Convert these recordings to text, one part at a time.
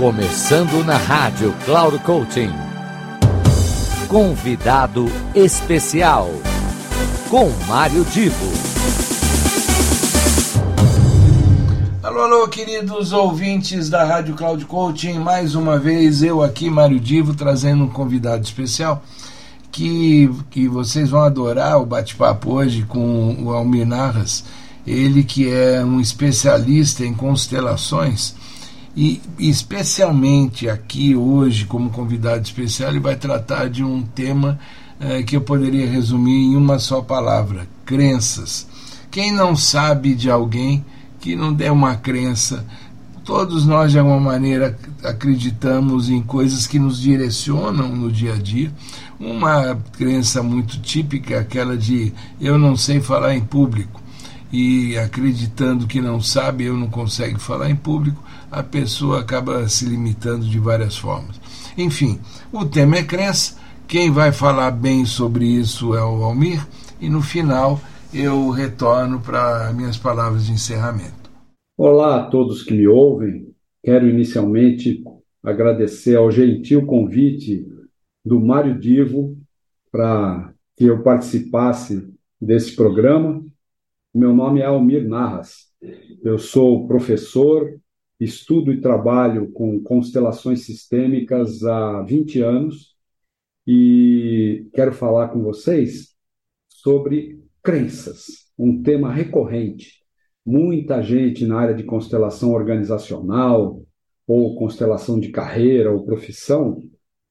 Começando na rádio Cloud Coaching. Convidado especial com Mário Divo. Alô, alô, queridos ouvintes da Rádio Cloud Coaching. Mais uma vez eu aqui, Mário Divo, trazendo um convidado especial que, que vocês vão adorar o bate-papo hoje com o Almir Narras. Ele que é um especialista em constelações e especialmente aqui hoje, como convidado especial, ele vai tratar de um tema eh, que eu poderia resumir em uma só palavra: crenças. Quem não sabe de alguém que não der uma crença, todos nós de alguma maneira acreditamos em coisas que nos direcionam no dia a dia. Uma crença muito típica é aquela de eu não sei falar em público e acreditando que não sabe, eu não consigo falar em público, a pessoa acaba se limitando de várias formas. Enfim, o tema é crença. Quem vai falar bem sobre isso é o Almir, e no final eu retorno para minhas palavras de encerramento. Olá a todos que me ouvem. Quero inicialmente agradecer ao gentil convite do Mário Divo para que eu participasse desse programa meu nome é Almir Narras. Eu sou professor, estudo e trabalho com constelações sistêmicas há 20 anos e quero falar com vocês sobre crenças, um tema recorrente. Muita gente na área de constelação organizacional ou constelação de carreira ou profissão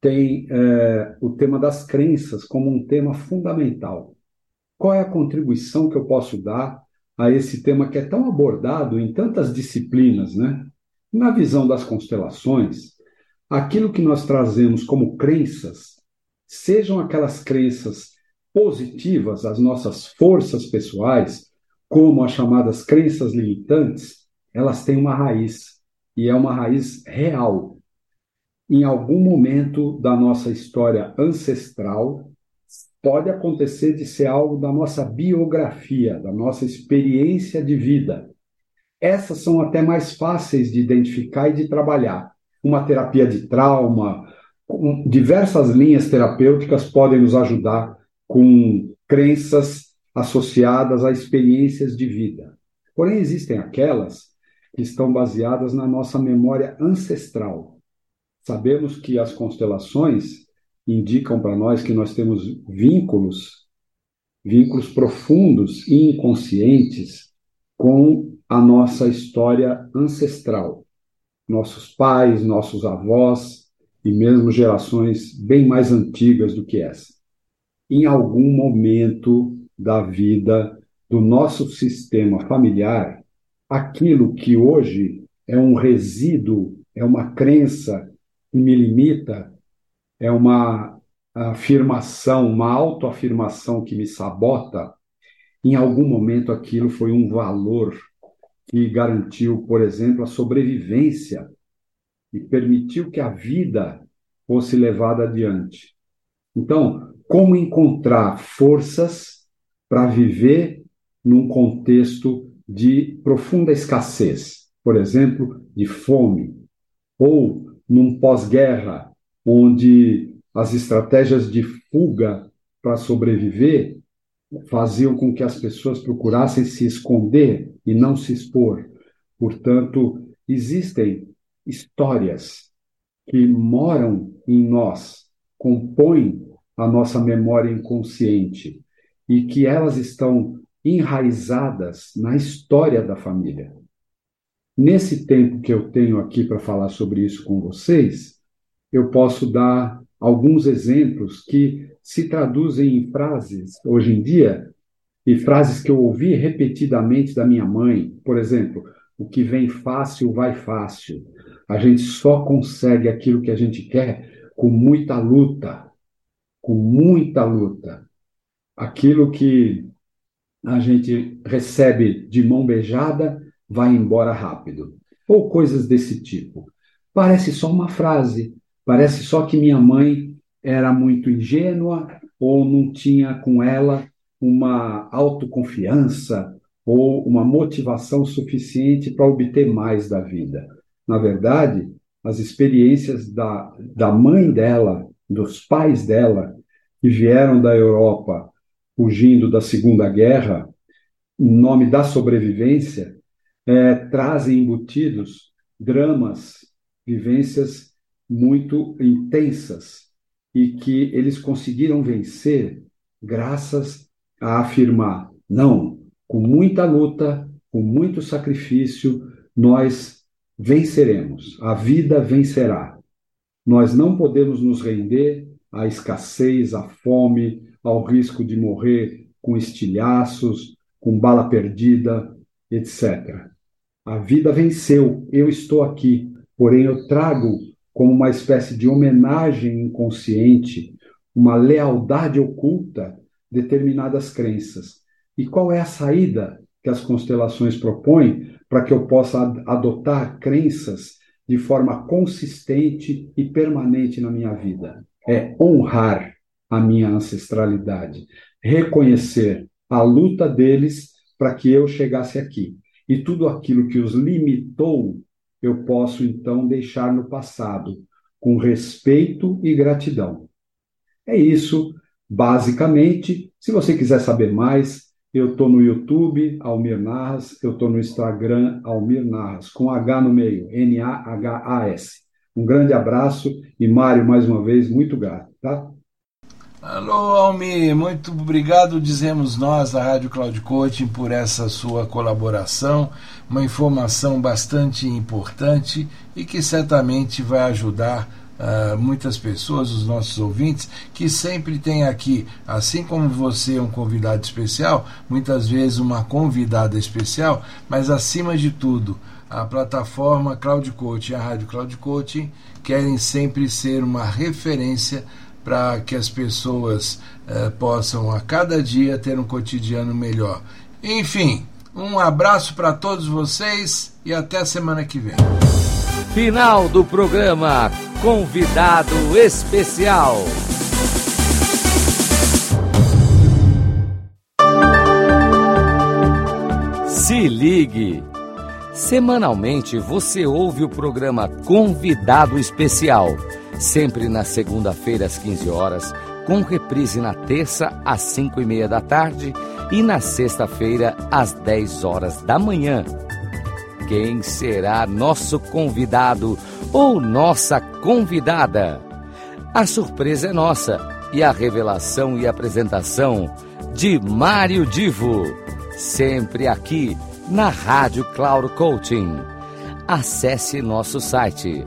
tem é, o tema das crenças como um tema fundamental. Qual é a contribuição que eu posso dar a esse tema que é tão abordado em tantas disciplinas, né? Na visão das constelações, aquilo que nós trazemos como crenças, sejam aquelas crenças positivas, as nossas forças pessoais, como as chamadas crenças limitantes, elas têm uma raiz, e é uma raiz real. Em algum momento da nossa história ancestral, pode acontecer de ser algo da nossa biografia, da nossa experiência de vida. Essas são até mais fáceis de identificar e de trabalhar. Uma terapia de trauma, diversas linhas terapêuticas podem nos ajudar com crenças associadas a experiências de vida. Porém, existem aquelas que estão baseadas na nossa memória ancestral. Sabemos que as constelações indicam para nós que nós temos vínculos, vínculos profundos e inconscientes com a nossa história ancestral. Nossos pais, nossos avós e mesmo gerações bem mais antigas do que essa. Em algum momento da vida do nosso sistema familiar, aquilo que hoje é um resíduo, é uma crença que me limita, é uma afirmação, uma autoafirmação que me sabota, em algum momento aquilo foi um valor que garantiu, por exemplo, a sobrevivência e permitiu que a vida fosse levada adiante. Então, como encontrar forças para viver num contexto de profunda escassez, por exemplo, de fome, ou num pós-guerra onde as estratégias de fuga para sobreviver faziam com que as pessoas procurassem se esconder e não se expor. Portanto, existem histórias que moram em nós, compõem a nossa memória inconsciente e que elas estão enraizadas na história da família. Nesse tempo que eu tenho aqui para falar sobre isso com vocês, eu posso dar alguns exemplos que se traduzem em frases hoje em dia, e frases que eu ouvi repetidamente da minha mãe. Por exemplo, o que vem fácil vai fácil. A gente só consegue aquilo que a gente quer com muita luta, com muita luta. Aquilo que a gente recebe de mão beijada vai embora rápido. Ou coisas desse tipo. Parece só uma frase, Parece só que minha mãe era muito ingênua ou não tinha com ela uma autoconfiança ou uma motivação suficiente para obter mais da vida. Na verdade, as experiências da, da mãe dela, dos pais dela, que vieram da Europa fugindo da Segunda Guerra, em nome da sobrevivência, é, trazem embutidos dramas, vivências muito intensas e que eles conseguiram vencer graças a afirmar: não, com muita luta, com muito sacrifício, nós venceremos, a vida vencerá. Nós não podemos nos render à escassez, à fome, ao risco de morrer com estilhaços, com bala perdida, etc. A vida venceu, eu estou aqui, porém eu trago como uma espécie de homenagem inconsciente, uma lealdade oculta, determinadas crenças. E qual é a saída que as constelações propõem para que eu possa adotar crenças de forma consistente e permanente na minha vida? É honrar a minha ancestralidade, reconhecer a luta deles para que eu chegasse aqui. E tudo aquilo que os limitou, eu posso então deixar no passado, com respeito e gratidão. É isso, basicamente. Se você quiser saber mais, eu estou no YouTube, Almir Narras, eu estou no Instagram, Almir Narras, com H no meio, N-A-H-A-S. Um grande abraço e, Mário, mais uma vez, muito grato, tá? Alô, Almi, muito obrigado, dizemos nós da Rádio Cloud Coaching, por essa sua colaboração, uma informação bastante importante e que certamente vai ajudar uh, muitas pessoas, os nossos ouvintes, que sempre tem aqui, assim como você é um convidado especial, muitas vezes uma convidada especial, mas acima de tudo, a plataforma Cloud Coaching, a Rádio Cloud Coaching, querem sempre ser uma referência para que as pessoas eh, possam a cada dia ter um cotidiano melhor. Enfim, um abraço para todos vocês e até a semana que vem. Final do programa Convidado Especial. Se ligue. Semanalmente você ouve o programa Convidado Especial sempre na segunda-feira às 15 horas, com reprise na terça às 5 e meia da tarde e na sexta-feira às 10 horas da manhã. Quem será nosso convidado ou nossa convidada? A surpresa é nossa e a revelação e apresentação de Mário Divo, sempre aqui na Rádio Cloud Coaching. Acesse nosso site